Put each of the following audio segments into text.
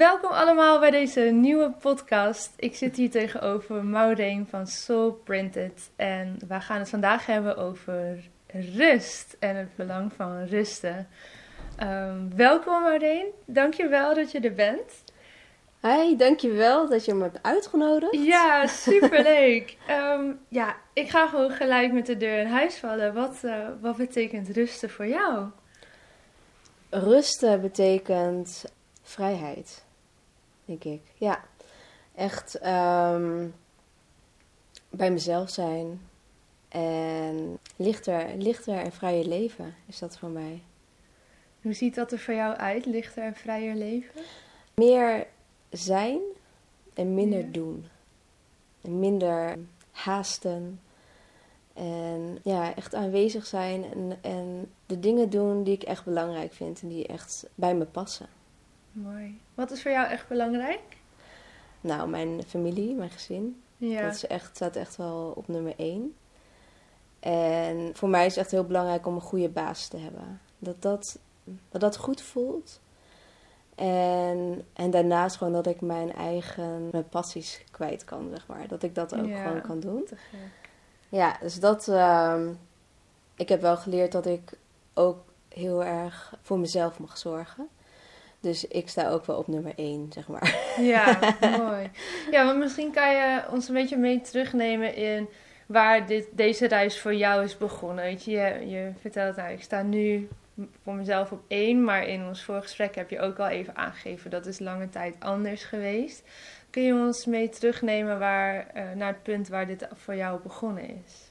Welkom allemaal bij deze nieuwe podcast. Ik zit hier tegenover Maureen van Soul Printed en we gaan het vandaag hebben over rust en het belang van rusten. Um, welkom Maureen, dankjewel dat je er bent. Hi, dankjewel dat je me hebt uitgenodigd. Ja, superleuk. um, ja, ik ga gewoon gelijk met de deur in huis vallen. Wat, uh, wat betekent rusten voor jou? Rusten betekent vrijheid, denk ik. Ja, echt um, bij mezelf zijn en lichter, lichter en vrijer leven is dat voor mij. Hoe ziet dat er voor jou uit, lichter en vrijer leven? Meer zijn en minder ja. doen. En minder haasten. En ja, echt aanwezig zijn en, en de dingen doen die ik echt belangrijk vind en die echt bij me passen. Mooi. Wat is voor jou echt belangrijk? Nou, mijn familie, mijn gezin. Ja. Dat is echt, staat echt wel op nummer één. En voor mij is het echt heel belangrijk om een goede baas te hebben. Dat dat, dat, dat goed voelt. En, en daarnaast gewoon dat ik mijn eigen mijn passies kwijt kan, zeg maar. Dat ik dat ook ja, gewoon kan doen. Ja, dus dat... Uh, ik heb wel geleerd dat ik ook heel erg voor mezelf mag zorgen. Dus ik sta ook wel op nummer één, zeg maar. Ja, mooi. Ja, want misschien kan je ons een beetje mee terugnemen in waar dit, deze reis voor jou is begonnen. Weet je, je, je vertelt, nou, ik sta nu voor mezelf op één, maar in ons voorgesprek heb je ook al even aangegeven dat is lange tijd anders geweest. Kun je ons mee terugnemen waar, uh, naar het punt waar dit voor jou begonnen is?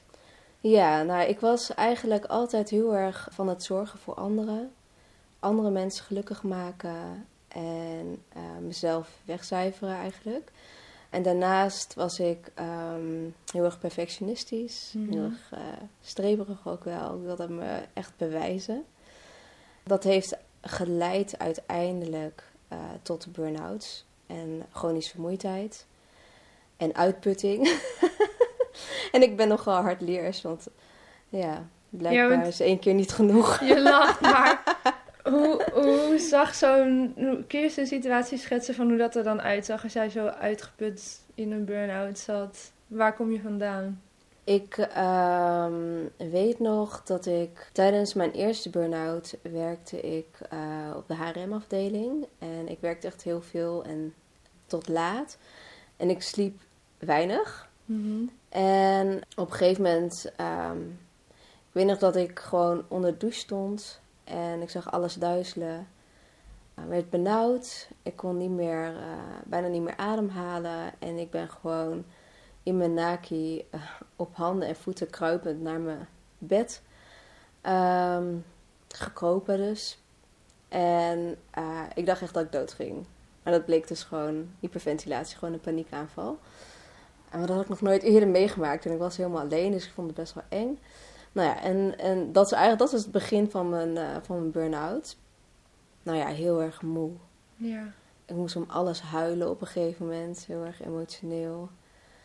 Ja, nou, ik was eigenlijk altijd heel erg van het zorgen voor anderen. Andere mensen gelukkig maken en uh, mezelf wegcijferen eigenlijk. En daarnaast was ik um, heel erg perfectionistisch, mm -hmm. heel erg uh, streberig ook wel. Ik wilde me echt bewijzen. Dat heeft geleid uiteindelijk uh, tot burn-outs en chronische vermoeidheid en uitputting. en ik ben nogal hardleers, want ja, blijkbaar ja, want is één keer niet genoeg. Je lacht, maar hoe, hoe zag zo'n... Kun je eens een situatie schetsen van hoe dat er dan uitzag als jij zo uitgeput in een burn-out zat? Waar kom je vandaan? Ik um, weet nog dat ik tijdens mijn eerste burn-out werkte ik uh, op de HRM-afdeling. En ik werkte echt heel veel en tot laat. En ik sliep weinig. Mm -hmm. En op een gegeven moment, um, ik weet nog dat ik gewoon onder de douche stond. En ik zag alles duizelen. Ik werd benauwd. Ik kon niet meer, uh, bijna niet meer ademhalen. En ik ben gewoon in mijn naki uh, op handen en voeten kruipend naar mijn bed um, gekropen dus. En uh, ik dacht echt dat ik dood ging. Maar dat bleek dus gewoon hyperventilatie, gewoon een paniekaanval. En dat had ik nog nooit eerder meegemaakt. En ik was helemaal alleen, dus ik vond het best wel eng. Nou ja, en, en dat is eigenlijk dat is het begin van mijn, uh, van mijn burn-out. Nou ja, heel erg moe. Ja. Ik moest om alles huilen op een gegeven moment. Heel erg emotioneel.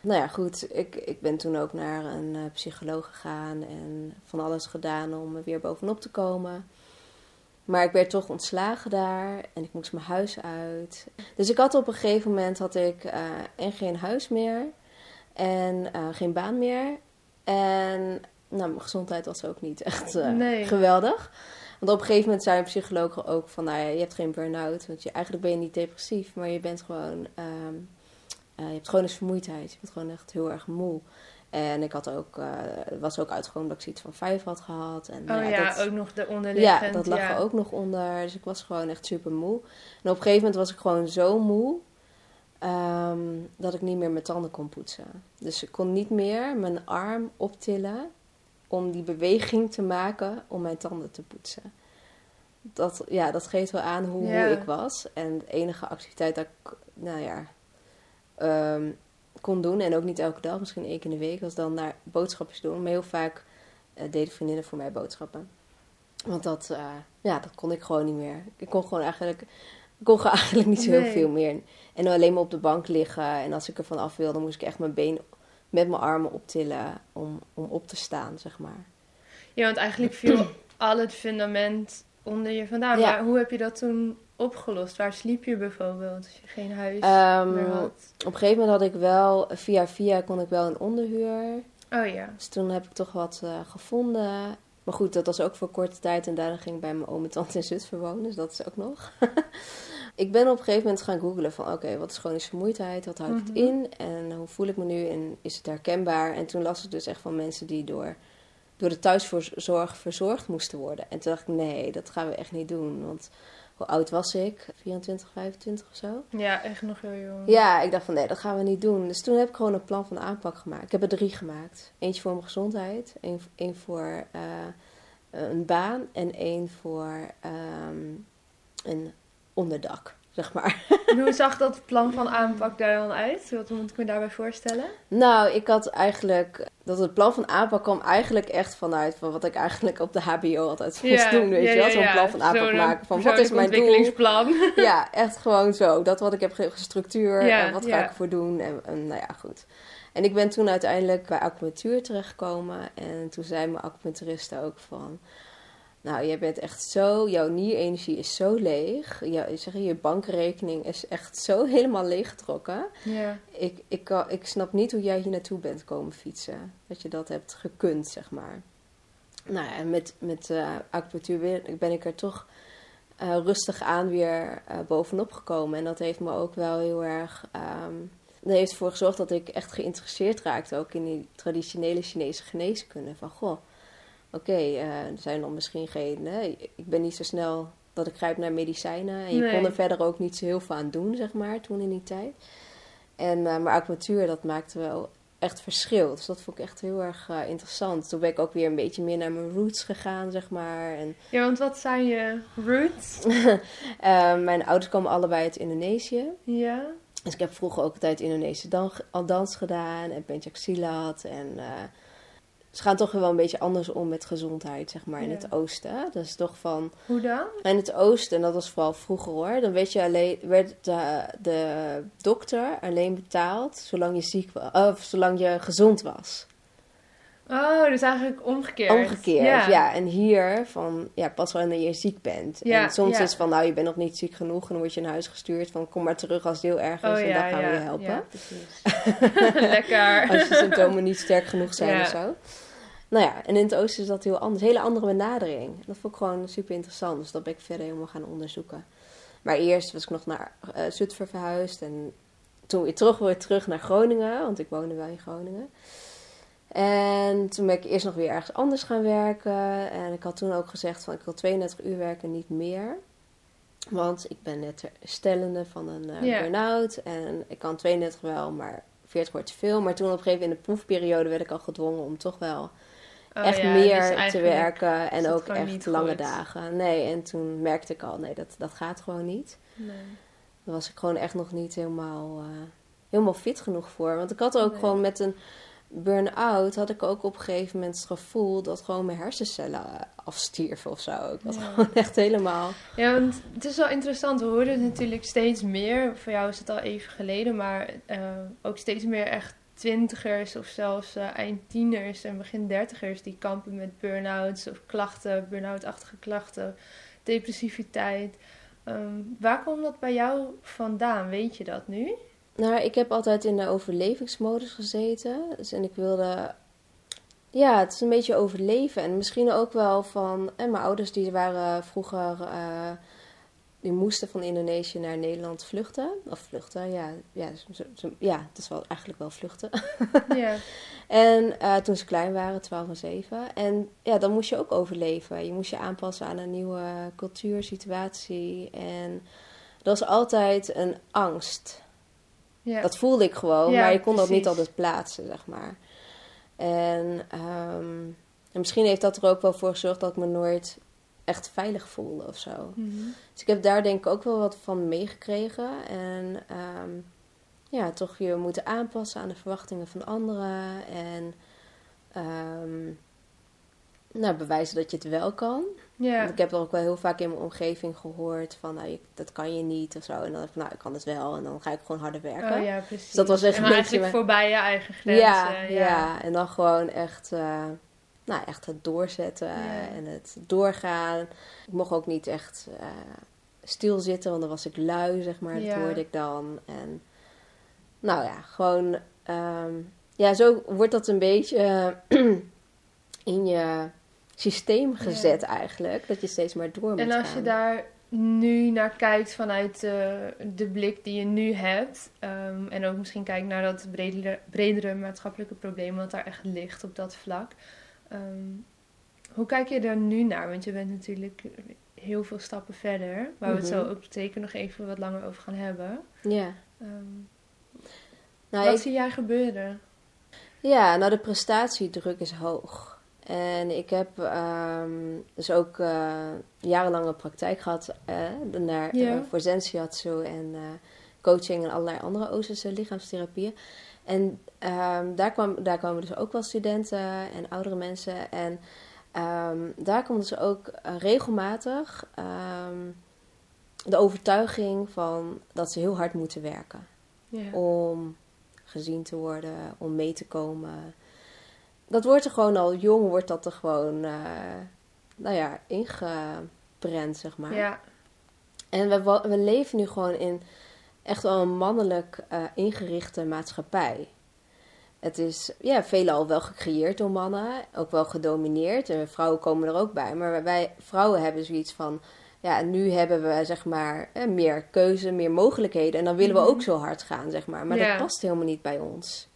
Nou ja, goed. Ik, ik ben toen ook naar een uh, psycholoog gegaan en van alles gedaan om er weer bovenop te komen. Maar ik werd toch ontslagen daar en ik moest mijn huis uit. Dus ik had op een gegeven moment had ik uh, en geen huis meer en uh, geen baan meer. En nou, mijn gezondheid was ook niet echt nee. geweldig. Want op een gegeven moment zei een psycholoog ook van, nou ja, je hebt geen burn-out. Want je, eigenlijk ben je niet depressief, maar je bent gewoon... Um, uh, je hebt chronische vermoeidheid. Je bent gewoon echt heel erg moe. En ik had ook, eh, was ook uitgekomen dat ik zoiets van vijf had gehad. En, Oh nou ja, dat, ook nog de onderliggend. ja, dat lag ja. er ook nog onder. Dus ik was gewoon echt super moe. En op een gegeven moment was ik gewoon zo moe ehm, dat ik niet meer mijn tanden kon poetsen. Dus ik kon niet meer mijn arm optillen om die beweging te maken om mijn tanden te poetsen. Dat, ja, dat geeft wel aan hoe Ja. ik was. En de enige activiteit dat ik, nou ja, ehm, kon doen, en ook niet elke dag, misschien één keer in de week, was dan naar boodschappen doen. Maar heel vaak eh, deden vriendinnen voor mij boodschappen. Want dat, eh, ja, dat kon ik gewoon niet meer. Ik kon gewoon eigenlijk, ik kon eigenlijk niet zo heel Nee. veel meer. En alleen maar op de bank liggen. En als ik ervan af wilde, moest ik echt mijn been met mijn armen optillen om, om op te staan, zeg maar. Ja, want eigenlijk viel al het fundament onder je vandaan. Ja. Maar hoe heb je dat toen opgelost? Waar sliep je bijvoorbeeld als je geen huis Ehm, meer had? op een gegeven moment had ik wel, via via kon ik wel een onderhuur. Oh ja. Dus toen heb ik toch wat eh, gevonden. Maar goed, dat was ook voor korte tijd. En daarna ging ik bij mijn oom en tante in Zutphen wonen. Dus dat is ook nog. ik ben op een gegeven moment gaan googlen van... Oké, wat is chronische vermoeidheid? Wat houdt het Mhm. in? En hoe voel ik me nu? En is het herkenbaar? En toen las ik dus echt van mensen die door, door de thuiszorg verzorgd moesten worden. En toen dacht ik, nee, dat gaan we echt niet doen. Want hoe oud was ik? 24, 25 of zo? Ja, echt nog heel jong. Ja, ik dacht van nee, dat gaan we niet doen. Dus toen heb ik gewoon een plan van aanpak gemaakt. Ik heb er drie gemaakt. Eentje voor mijn gezondheid, één, één voor eh, een baan en één voor ehm, een onderdak, zeg maar. En hoe zag dat plan van aanpak daar dan uit? Wat moet ik me daarbij voorstellen? Nou, ik had eigenlijk, dat het plan van aanpak kwam eigenlijk echt vanuit van wat ik eigenlijk op de HBO altijd moest doen, weet je wel. Zo'n plan van aanpak maken van wat is mijn doel. ontwikkelingsplan. Ja, echt gewoon zo. Dat wat ik heb ge- structuur Ja, en wat ga ik ervoor doen. En, en nou ja, goed. En ik ben toen uiteindelijk bij acupunctuur terechtgekomen. En toen zei mijn acupuncturiste ook van... Nou, jij bent echt zo... Jouw nierenergie is zo leeg. Ja, zeg, je je bankrekening is echt zo helemaal leeggetrokken. Ja. Ik, ik, ik snap niet hoe jij hier naartoe bent komen fietsen. Dat je dat hebt gekund, zeg maar. Nou ja, en met, met eh, acupunctuur ben- ben ik er toch eh, rustig aan weer eh, bovenop gekomen. En dat heeft me ook wel heel erg... ehm dat heeft ervoor gezorgd dat ik echt geïnteresseerd raakte... ook in die traditionele Chinese geneeskunde. Van, goh, oké, eh, er zijn dan misschien geen... hè, ik ben niet zo snel dat ik grijp naar medicijnen. En je Nee. kon er verder ook niet zo heel veel aan doen, zeg maar, toen in die tijd. En, eh, maar acupunctuur, dat maakte wel echt verschil. Dus dat vond ik echt heel erg eh, interessant. Toen ben ik ook weer een beetje meer naar mijn roots gegaan, zeg maar. En, ja, want wat zijn je roots? mijn ouders komen allebei uit Indonesië. Ja. Dus ik heb vroeger ook altijd Indonesische dan, dans gedaan en pencak silat. En ze gaan toch wel een beetje anders om met gezondheid, zeg maar, in Ja. het oosten. Dat is toch van... Hoe dan? In het oosten, en dat was vooral vroeger hoor, dan werd, je alleen, werd de, de dokter alleen betaald zolang je ziek was, of zolang je gezond was. Oh, dus eigenlijk omgekeerd. Omgekeerd, ja. En hier van, ja, pas wanneer je ziek bent. Ja, en soms ja. is het van, nou, je bent nog niet ziek genoeg, en dan word je naar huis gestuurd van, kom maar terug als het heel erg is Oh en dan gaan we je helpen. Ja, precies. Lekker. Als je symptomen niet sterk genoeg zijn of zo. Nou ja, en in het oosten is dat heel anders. Hele andere benadering. Dat vond ik gewoon super interessant. Dus dat ben ik verder helemaal gaan onderzoeken. Maar eerst was ik nog naar eh Zutphen verhuisd. En toen weer terug, weer terug naar Groningen. Want ik woonde wel in Groningen. En toen ben ik eerst nog weer ergens anders gaan werken. En ik had toen ook gezegd van ik wil 32 uur werken, niet meer. Want ik ben net herstellende van een eh, Ja. burn-out. En ik kan 32 wel, maar 40 wordt te veel. Maar toen op een gegeven moment in de proefperiode werd ik al gedwongen om toch wel Oh echt ja, meer dus te werken. En ook echt lange goed. dagen. Nee, en toen merkte ik al, nee, dat, dat gaat gewoon niet. Nee. Daar was ik gewoon echt nog niet helemaal, eh, helemaal fit genoeg voor. Want ik had ook Nee. gewoon met een burn-out, had ik ook op een gegeven moment het gevoel dat gewoon mijn hersencellen eh, afstierven of zo. Ik was Ja. gewoon echt helemaal... Ja, want het is wel interessant. We horen het natuurlijk steeds meer. Voor jou is het al even geleden, maar eh, ook steeds meer echt twintigers of zelfs eh, eindtieners en begin dertigers die kampen met burn-outs of klachten, burn-out-achtige klachten, depressiviteit. Ehm, waar komt dat bij jou vandaan? Weet je dat nu? Nou, ik heb altijd in de overlevingsmodus gezeten. Dus, en ik wilde... Ja, het is een beetje overleven. En misschien ook wel van... En mijn ouders die waren vroeger... eh, die moesten van Indonesië naar Nederland vluchten. Of vluchten, ja. Ja, ze, ze- ja het is wel, eigenlijk wel vluchten. Ja. En eh, toen ze klein waren, 12 en 7. En ja, dan moest je ook overleven. Je moest je aanpassen aan een nieuwe cultuursituatie. En dat was altijd een angst. Ja. Dat voelde ik gewoon, Ja, maar je kon dat niet precies. altijd plaatsen, zeg maar. En, ehm, en misschien heeft dat er ook wel voor gezorgd dat ik me nooit echt veilig voelde of zo. Mhm. Dus ik heb daar denk ik ook wel wat van meegekregen. En ehm, ja, toch je moeten aanpassen aan de verwachtingen van anderen. En ehm, nou, bewijzen dat je het wel kan. Want ik heb er ook wel heel vaak in mijn omgeving gehoord van, nou, je- dat kan je niet of zo. En dan ik, nou, ik kan het wel. En dan ga ik gewoon harder werken. Oh ja, precies. Dus dat was echt en een beetje eigenlijk voorbij je eigen grenzen. ja, ja. ja. en dan gewoon echt, eh, nou, echt het doorzetten Ja. en het doorgaan. Ik mocht ook niet echt eh, stilzitten, want dan was ik lui, zeg maar. Ja. Dat hoorde ik dan. En nou ja, gewoon, ehm, ja, zo wordt dat een beetje in je systeem gezet eigenlijk. Dat je steeds maar door moet En als je gaan. daar nu naar kijkt vanuit eh, de blik die je nu hebt, ehm, en ook misschien kijkt naar dat bredere, bredere maatschappelijke probleem wat daar echt ligt op dat vlak. Ehm, hoe kijk je er nu naar? Want je bent natuurlijk heel veel stappen verder, waar we het zo Mhm. ook zeker nog even wat langer over gaan hebben. Ja. Ehm, Nou, wat ik- zie jij gebeuren? Ja, nou de prestatiedruk is hoog. En ik heb ehm, dus ook eh, jarenlange praktijk gehad eh, naar, eh, voor en eh, coaching en allerlei andere Oosterse lichaamstherapieën. En ehm, daar, kwam, daar kwamen dus ook wel studenten en oudere mensen. En ehm, daar kwam dus ook eh, regelmatig ehm, de overtuiging van dat ze heel hard moeten werken Ja. om gezien te worden, om mee te komen. Dat wordt er gewoon al jong, wordt dat er gewoon, eh, nou ja, ingeprent, zeg maar. ja. En we, we leven nu gewoon in echt wel een mannelijk eh, ingerichte maatschappij. Het is ja, veelal wel gecreëerd door mannen, ook wel gedomineerd. En vrouwen komen er ook bij. Maar wij vrouwen hebben zoiets van, ja, nu hebben we zeg maar eh, meer keuze, meer mogelijkheden. En dan willen we Mhm. ook zo hard gaan, zeg maar. Maar Ja. dat past helemaal niet bij ons.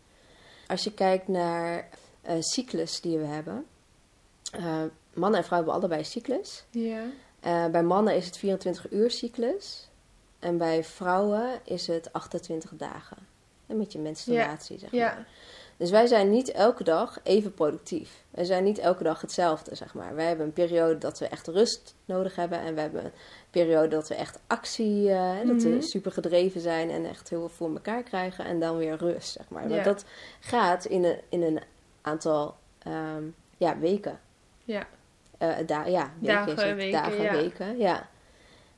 Als je kijkt naar eh cyclus die we hebben. eh, mannen en vrouwen hebben allebei cyclus. Ja. Bij mannen is het 24 uur cyclus. En bij vrouwen is het 28 dagen. En met je menstruatie, zeg maar. Ja. Dus wij zijn niet elke dag even productief. Wij zijn niet elke dag hetzelfde, zeg maar. Wij hebben een periode dat we echt rust nodig hebben. En we hebben een periode dat we echt actie, eh, dat Mhm. we super gedreven zijn en echt heel veel voor elkaar krijgen. En dan weer rust, zeg maar. Ja. Want dat gaat in een, in een aantal ehm, ja, weken. Ja. Eh, da ja, weken Dagen, weken, Dagen, ja. weken, ja.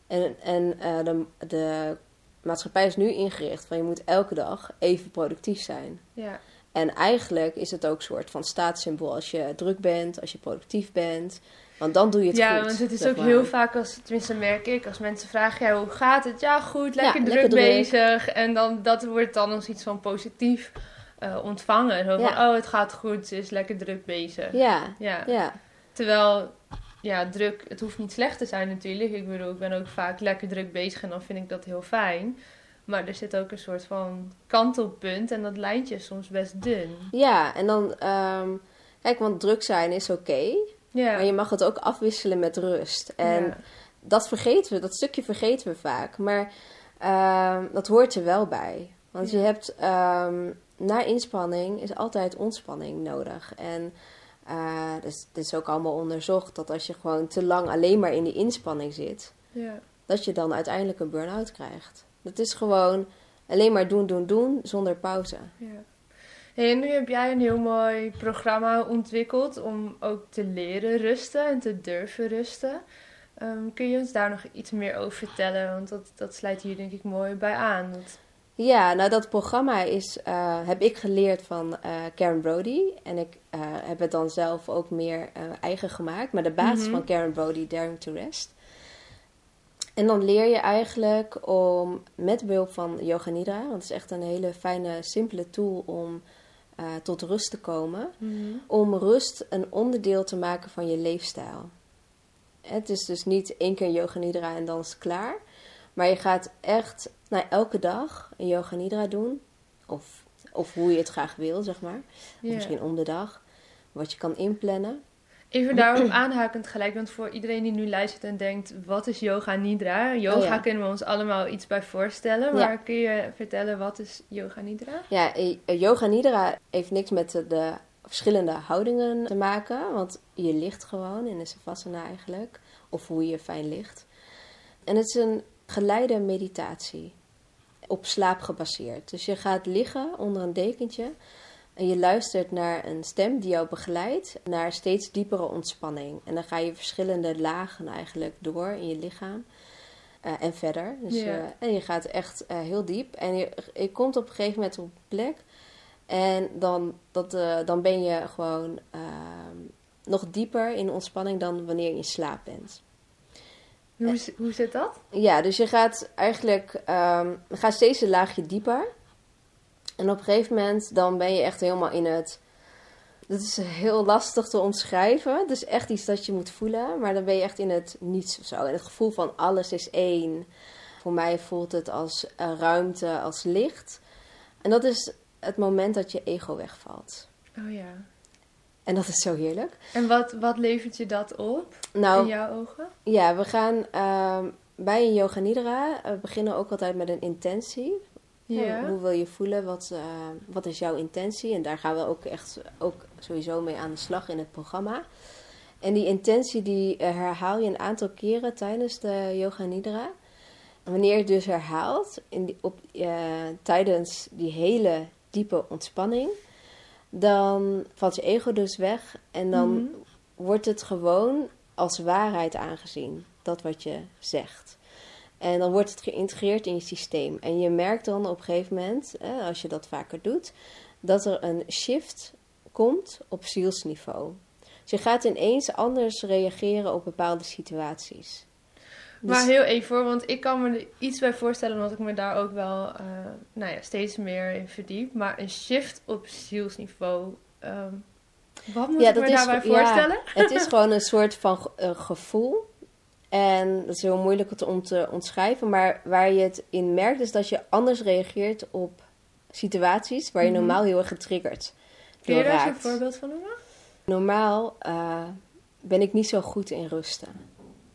En, en eh, de, de maatschappij is nu ingericht van je moet elke dag even productief zijn. Ja. En eigenlijk is het ook een soort van staatssymbool als je druk bent, als je productief bent. Want dan doe je het ja, goed. want het is ook maar. heel vaak, als, tenminste merk ik, als mensen vragen, ja, hoe gaat het? Ja, goed, lekker Ja, druk lekker druk. bezig. En dan, dat wordt dan als iets van positief eh, ontvangen. Zo van, Ja. oh, het gaat goed, ze is lekker druk bezig. Ja, Ja. ja, Terwijl, ja, druk, het hoeft niet slecht te zijn natuurlijk. Ik bedoel, ik ben ook vaak lekker druk bezig en dan vind ik dat heel fijn. Maar er zit ook een soort van kantelpunt en dat lijntje is soms best dun. ja. En dan, ehm, kijk, want druk zijn is oké. Ja. maar je mag het ook afwisselen met rust. En ja. dat vergeten we, dat stukje vergeten we vaak. Maar ehm, dat hoort er wel bij. Want je hebt ehm, na inspanning is altijd ontspanning nodig. En eh dus, dit is ook allemaal onderzocht dat als je gewoon te lang alleen maar in die inspanning zit, ja. dat je dan uiteindelijk een burn-out krijgt. Dat is gewoon alleen maar doen, doen, doen zonder pauze. Ja. Hey, en nu heb jij een heel mooi programma ontwikkeld om ook te leren rusten en te durven rusten. Ehm, kun je ons daar nog iets meer over vertellen? Want dat, dat sluit hier denk ik mooi bij aan. Dat- Ja, nou dat programma is, eh, heb ik geleerd van eh, Karen Brody. En ik eh, heb het dan zelf ook meer eigen gemaakt. Maar de basis Mhm. van Karen Brody, Daring to Rest. En dan leer je eigenlijk om met behulp van Yoga Nidra, want het is echt een hele fijne, simpele tool om tot rust te komen. Om rust een onderdeel te maken van je leefstijl. Het is dus niet één keer Yoga Nidra en dan is het klaar. Maar je gaat echt nou, elke dag een yoga nidra doen. Of, of hoe je het graag wil, zeg maar. Of misschien om de dag. Wat je kan inplannen. Even daarop aanhakend gelijk, want voor iedereen die nu luistert en denkt, wat is yoga nidra? Yoga Oh ja. kunnen we ons allemaal iets bij voorstellen, Ja. maar kun je vertellen wat is yoga nidra? Ja, eh, yoga nidra heeft niks met de, de verschillende houdingen te maken. Want je ligt gewoon in een savasana eigenlijk. Of hoe je fijn ligt. En het is een geleide meditatie. Op slaap gebaseerd. Dus je gaat liggen onder een dekentje. En je luistert naar een stem die jou begeleidt naar steeds diepere ontspanning. En dan ga je verschillende lagen eigenlijk door in je lichaam. eh, en verder. Dus, eh, en je gaat echt eh, heel diep. En je, je komt op een gegeven moment op een plek. En dan, dat, dan ben je gewoon ehm, nog dieper in ontspanning dan wanneer je in slaap bent. Hoe, hoe zit dat? Ja, dus je gaat eigenlijk ehm, gaat steeds een laagje dieper. En op een gegeven moment dan ben je echt helemaal in het... Dat is heel lastig te omschrijven. Het is echt iets dat je moet voelen. Maar dan ben je echt in het niets of zo. En het gevoel van alles is één. Voor mij voelt het als eh, ruimte, als licht. En dat is het moment dat je ego wegvalt. Oh ja. En dat is zo heerlijk. En wat, wat levert je dat op Nou, in jouw ogen? Ja, we gaan ehm, bij een yoga nidra eh, beginnen ook altijd met een intentie. Hoe wil je voelen? Wat, eh, wat is jouw intentie? En daar gaan we ook echt ook sowieso mee aan de slag in het programma. En die intentie die eh, herhaal je een aantal keren tijdens de yoga nidra. Wanneer je het dus herhaalt in die, op, tijdens die hele diepe ontspanning, dan valt je ego dus weg en dan Mhm. wordt het gewoon als waarheid aangezien, dat wat je zegt. En dan wordt het geïntegreerd in je systeem. En je merkt dan op een gegeven moment, eh, als je dat vaker doet, dat er een shift komt op zielsniveau. Dus je gaat ineens anders reageren op bepaalde situaties. Dus- Maar heel even voor, want ik kan me er iets bij voorstellen, omdat ik me daar ook wel eh, nou ja, steeds meer in verdiep. Maar een shift op zielsniveau, ehm, wat moet Ja, ik dat me is daarbij ja. voorstellen? Het is gewoon een soort van eh, gevoel. En dat is heel moeilijk om te omschrijven. Maar waar je het in merkt, is dat je anders reageert op situaties waar je Mhm. normaal heel erg getriggerd Kun je daar eens een voorbeeld van noemen? Normaal eh, ben ik niet zo goed in rusten.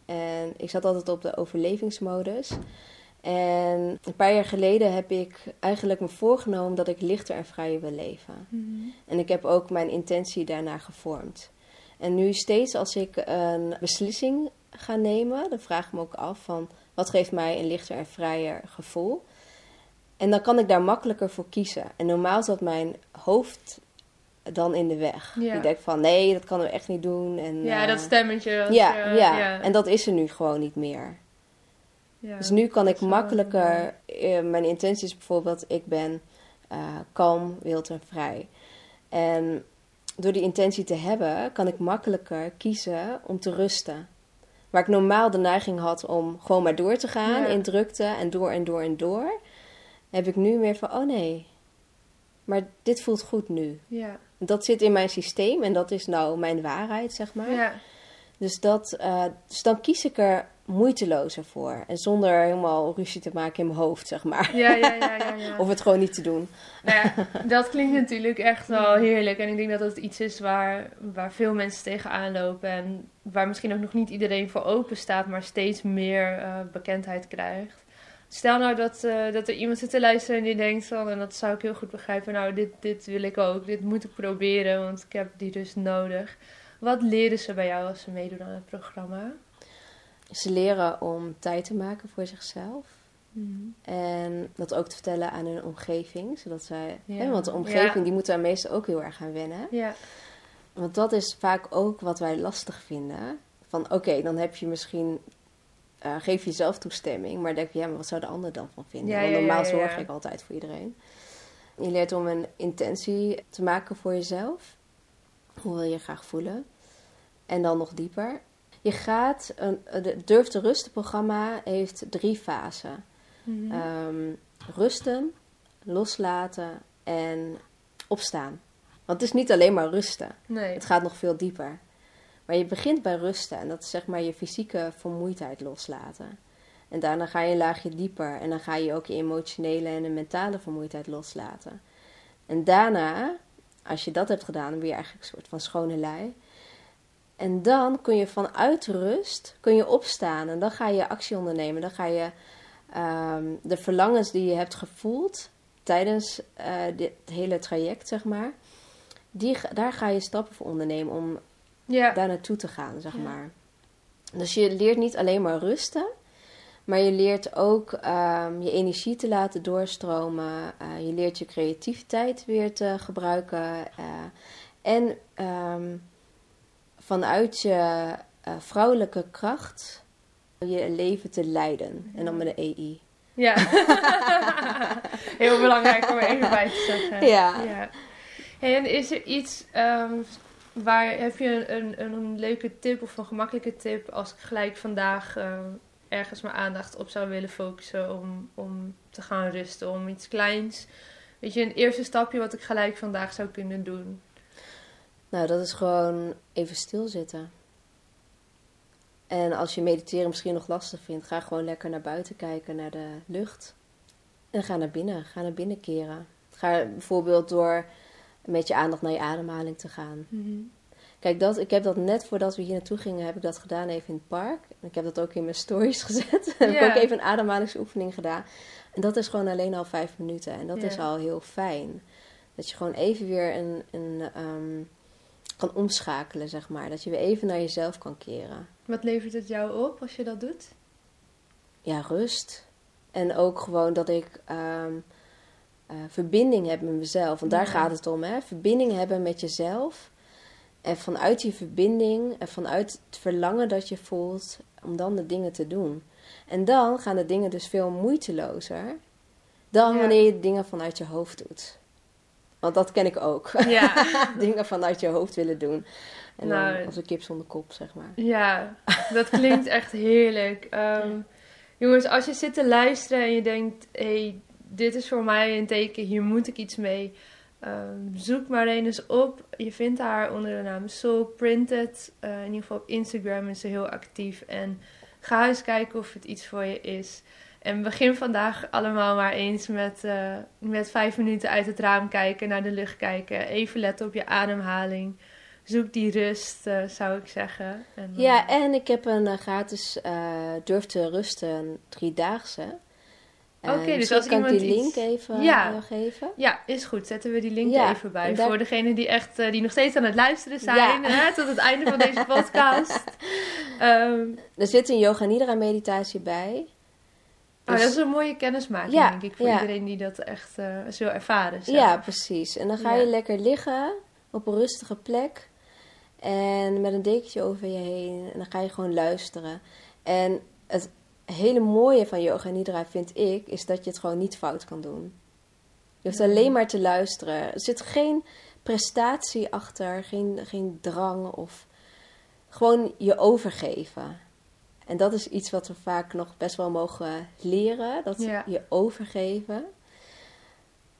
En ik zat altijd op de overlevingsmodus. En een paar jaar geleden heb ik eigenlijk me voorgenomen dat ik lichter en vrijer wil leven. En ik heb ook mijn intentie daarna gevormd. En nu steeds als ik een beslissing ga nemen, dan vraag ik me ook af van wat geeft mij een lichter en vrijer gevoel. En dan kan ik daar makkelijker voor kiezen. En normaal zat mijn hoofd dan in de weg. Ja. Ik denk van nee, dat kan we echt niet doen. En, Ja, eh, dat stemmetje. als ja, je- ja, ja. en dat is er nu gewoon niet meer. Ja. Dus nu kan ik makkelijker. eh, mijn intentie is bijvoorbeeld: ik ben eh, kalm, wild en vrij. En door die intentie te hebben, kan ik makkelijker kiezen om te rusten. Waar ik normaal de neiging had om gewoon maar door te gaan in drukte en door en door en door, heb ik nu meer van: oh nee, maar dit voelt goed nu. Ja. Dat zit in mijn systeem en dat is nou mijn waarheid, zeg maar. Ja. Dus, dat, eh, dus dan kies ik er moeitelozer voor. En zonder helemaal ruzie te maken in mijn hoofd, zeg maar. Ja, ja, ja, ja, ja. Of het gewoon niet te doen. Nou ja, dat klinkt natuurlijk echt wel heerlijk. En ik denk dat het iets is waar, waar veel mensen tegenaan lopen. En waar misschien ook nog niet iedereen voor open staat, maar steeds meer eh, bekendheid krijgt. Stel nou dat, eh, dat er iemand zit te luisteren en die denkt van, en dat zou ik heel goed begrijpen, nou dit, dit wil ik ook, dit moet ik proberen, want ik heb die dus nodig. Wat leren ze bij jou als ze meedoen aan het programma? Ze leren om tijd te maken voor zichzelf. En dat ook te vertellen aan hun omgeving. Zodat zij, Ja. hè, want de omgeving Ja. die moet daar meestal ook heel erg aan wennen. Ja, Want dat is vaak ook wat wij lastig vinden. Van oké, dan heb je misschien... eh, geef je zelf toestemming. Maar denk je, ja, maar wat zou de ander dan van vinden? Ja, Want ja, normaal ja, zorg ik altijd voor iedereen. Je leert om een intentie te maken voor jezelf. Hoe wil je graag voelen? En dan nog dieper. Je gaat, een, de Durf te Rusten programma heeft drie fasen. Mhm. Ehm, rusten, loslaten en opstaan. Want het is niet alleen maar rusten. nee. Het gaat nog veel dieper. Maar je begint bij rusten en dat is zeg maar je fysieke vermoeidheid loslaten. En daarna ga je een laagje dieper. En dan ga je ook je emotionele en de mentale vermoeidheid loslaten. En daarna, als je dat hebt gedaan, dan ben je eigenlijk een soort van schone lei. En dan kun je vanuit rust kun je opstaan en dan ga je actie ondernemen. Dan ga je ehm, de verlangens die je hebt gevoeld tijdens uh, dit hele traject, zeg maar, die, daar ga je stappen voor ondernemen om ja. daar naartoe te gaan, zeg maar. Dus je leert niet alleen maar rusten, maar je leert ook um, je energie te laten doorstromen. Uh, je leert je creativiteit weer te gebruiken. Uh, en um, vanuit je uh, vrouwelijke kracht je leven te leiden. En dan met een EI. Ja, heel belangrijk om even bij te zeggen. Ja. ja. Hey, en is er iets um, waar heb je een, een, een, leuke tip of een gemakkelijke tip als ik gelijk vandaag um, ergens mijn aandacht op zou willen focusen om, om te gaan rusten, om iets kleins? Weet je, een eerste stapje wat ik gelijk vandaag zou kunnen doen. Nou, dat is gewoon even stilzitten. En als je mediteren misschien nog lastig vindt, ga gewoon lekker naar buiten kijken, naar de lucht. En ga naar binnen, ga naar binnen keren. Ga bijvoorbeeld door met je aandacht naar je ademhaling te gaan. Mhm. Kijk, dat, ik heb dat net voordat we hier naartoe gingen, heb ik dat gedaan even in het park. Ik heb dat ook in mijn stories gezet. heb ik ook even een ademhalingsoefening gedaan. En dat is gewoon alleen al vijf minuten. En dat is al heel fijn. Dat je gewoon even weer een, een ehm, kan omschakelen, zeg maar. Dat je weer even naar jezelf kan keren. Wat levert het jou op als je dat doet? Ja, rust. En ook gewoon dat ik um, uh, verbinding heb met mezelf. Want daar gaat het om, hè. Verbinding hebben met jezelf. En vanuit die verbinding en vanuit het verlangen dat je voelt om dan de dingen te doen. En dan gaan de dingen dus veel moeitelozer dan wanneer je dingen vanuit je hoofd doet. Want dat ken ik ook. Ja. Dingen vanuit je hoofd willen doen. En nou, dan als een kip zonder kop, zeg maar. Ja, dat klinkt echt heerlijk. Um, jongens, als je zit te luisteren en je denkt... hey, dit is voor mij een teken, hier moet ik iets mee... Um, zoek eens op. Je vindt haar onder de naam Soul Printed. Uh, in ieder geval op Instagram is ze heel actief. En ga eens kijken of het iets voor je is. En begin vandaag allemaal maar eens met, uh, met vijf minuten uit het raam kijken, naar de lucht kijken. Even letten op je ademhaling. Zoek die rust, uh, zou ik zeggen. En, ja, en ik heb een gratis Durf te Rusten driedaagse. Oké, dus als kan iemand die link even ja. geven? Ja, is goed. Zetten we die link even bij. Voor degenen die echt die nog steeds aan het luisteren zijn hè, tot het einde van deze podcast. um, er zit een yoga nidra meditatie bij. Oh, dat is een mooie kennismaking, denk ik, voor iedereen die dat echt uh, zo ervaren. Ja, precies. En dan ga je lekker liggen op een rustige plek. En met een dekentje over je heen. En dan ga je gewoon luisteren. En het hele mooie van yoga nidra vind ik, is dat je het gewoon niet fout kan doen. Je hoeft alleen maar te luisteren. Er zit geen prestatie achter, geen, geen drang of gewoon je overgeven. En dat is iets wat we vaak nog best wel mogen leren. Dat je overgeven.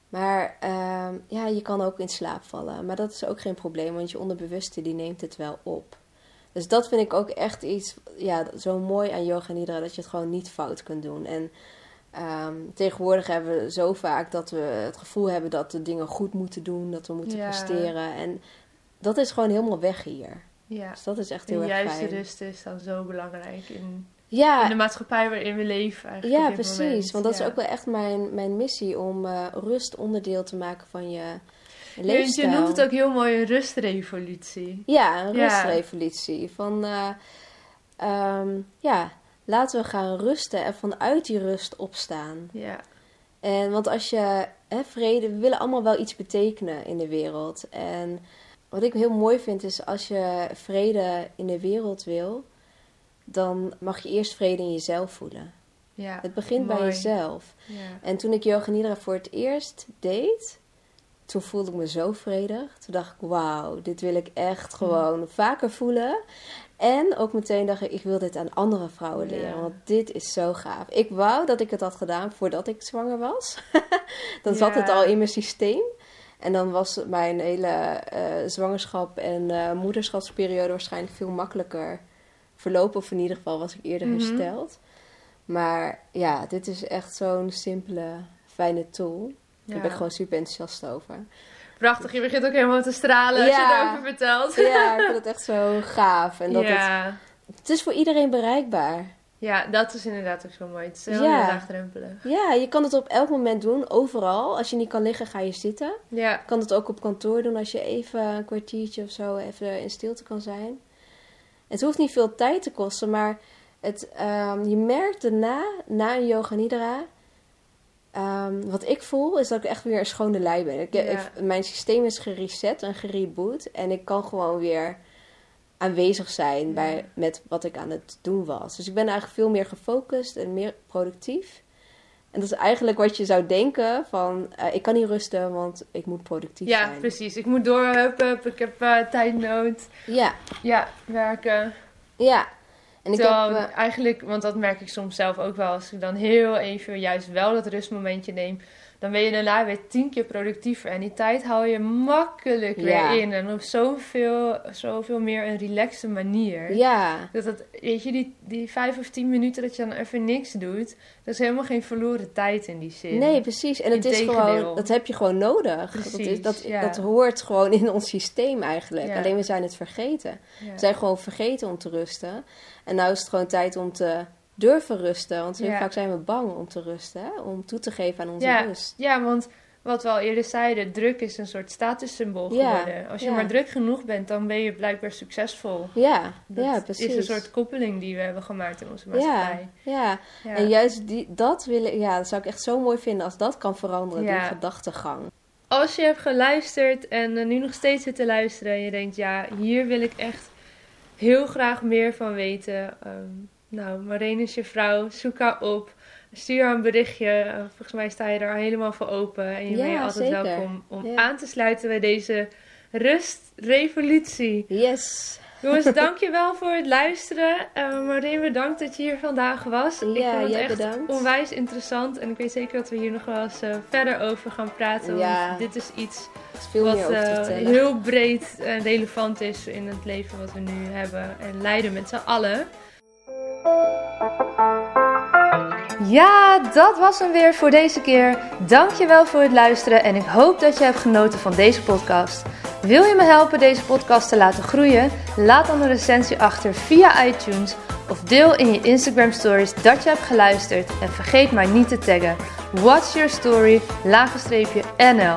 Maar uh, ja, je kan ook in slaap vallen. Maar dat is ook geen probleem, want je onderbewuste die neemt het wel op. Dus dat vind ik ook echt iets ja, zo mooi aan yoga nidra, dat je het gewoon niet fout kunt doen. En um, tegenwoordig hebben we zo vaak dat we het gevoel hebben dat we dingen goed moeten doen, dat we moeten presteren. En dat is gewoon helemaal weg hier. Ja. Dus dat is echt heel erg fijn. De juiste rust is dan zo belangrijk in, ja. in de maatschappij waarin we leven eigenlijk Ja, precies. Want dat is ook wel echt mijn, mijn missie om uh, rust onderdeel te maken van je. Je, je noemt het ook heel mooi een rustrevolutie. Ja, een rustrevolutie. Van, uh, um, ja, laten we gaan rusten en vanuit die rust opstaan. Ja. En want als je, hè, vrede, we willen allemaal wel iets betekenen in de wereld. En wat ik heel mooi vind is als je vrede in de wereld wil, dan mag je eerst vrede in jezelf voelen. Ja, het begint bij jezelf. Ja. En toen ik Yoga Nidra voor het eerst deed, toen voelde ik me zo vredig. Toen dacht ik, wauw, dit wil ik echt gewoon vaker voelen. En ook meteen dacht ik, ik wil dit aan andere vrouwen leren. Want dit is zo gaaf. Ik wou dat ik het had gedaan voordat ik zwanger was. dan zat het al in mijn systeem. En dan was mijn hele uh, zwangerschap en uh, moederschapsperiode waarschijnlijk veel makkelijker verlopen. Of in ieder geval was ik eerder mm hersteld. Maar ja, dit is echt zo'n simpele, fijne tool. Daar ben ik gewoon super enthousiast over. Prachtig, je begint ook helemaal te stralen als je Ja. erover vertelt. Ja, ik vind het echt zo gaaf. En dat het, het is voor iedereen bereikbaar. ja, dat is inderdaad ook zo mooi. Het is heel Ja. laagdrempelig. Ja, je kan het op elk moment doen, overal. Als je niet kan liggen, ga je zitten. Ja, Je kan het ook op kantoor doen als je even een kwartiertje of zo even in stilte kan zijn. Het hoeft niet veel tijd te kosten, maar het, ehm, je merkt daarna, na een yoga nidra, ehm, wat ik voel is dat ik echt weer een schone lei ben. Ik, Ja. ik- mijn systeem is gereset en gereboot en ik kan gewoon weer aanwezig zijn Ja. bij, met wat ik aan het doen was. Dus ik ben eigenlijk veel meer gefocust en meer productief. En dat is eigenlijk wat je zou denken van, eh, ik kan niet rusten, want ik moet productief ja zijn. precies. Ik moet door, hup, hup, ik heb eh, tijdnood. Ja, Ja, werken. ja. En ik Terwijl heb, eh, eigenlijk, want dat merk ik soms zelf ook wel, als ik dan heel even juist wel dat rustmomentje neem, dan ben je daarna weer tien keer productiever. En die tijd haal je makkelijk weer Ja. in. En op zoveel, zoveel meer een relaxte manier. ja, Dat het, weet je, die, die vijf of tien minuten dat je dan even niks doet, dat is helemaal geen verloren tijd in die zin. nee, precies. En het is gewoon, dat heb je gewoon nodig. dat, is, dat, ja. dat hoort gewoon in ons systeem eigenlijk. Ja. Alleen we zijn het vergeten. We zijn gewoon vergeten om te rusten. En nou is het gewoon tijd om te durven rusten. Want heel Ja. vaak zijn we bang om te rusten. Hè? Om toe te geven aan onze Ja. rust. Ja, want wat we al eerder zeiden, druk is een soort statussymbool Ja, geworden. Als je maar druk genoeg bent, dan ben je blijkbaar succesvol. Ja, Dat ja, precies. is een soort koppeling die we hebben gemaakt in onze maatschappij. ja. En juist die, dat wil ik, ja, dat zou ik echt zo mooi vinden als dat kan veranderen, die gedachtegang. Als je hebt geluisterd en er nu nog steeds zit te luisteren en je denkt, ja, hier wil ik echt heel graag meer van weten. Ehm, nou, Marene is je vrouw, zoek haar op. Stuur haar een berichtje. Volgens mij sta je daar helemaal voor open. En je Ja, ben je altijd zeker. welkom om Ja. aan te sluiten bij deze rustrevolutie. Yes. Jongens, dankjewel voor het luisteren. Uh, Marijn, bedankt dat je hier vandaag was. ik Ja, vond het echt bedankt. onwijs interessant. En ik weet zeker dat we hier nog wel eens eh, verder over gaan praten. Ja. Want dit is iets is wat eh, heel breed en relevant is in het leven wat we nu hebben. En leiden met z'n allen. Ja, dat was hem weer voor deze keer. Dankjewel voor het luisteren en ik hoop dat je hebt genoten van deze podcast. Wil je me helpen deze podcast te laten groeien? Laat dan een recensie achter via iTunes of deel in je Instagram stories dat je hebt geluisterd en vergeet mij niet te taggen. What's your story? NL.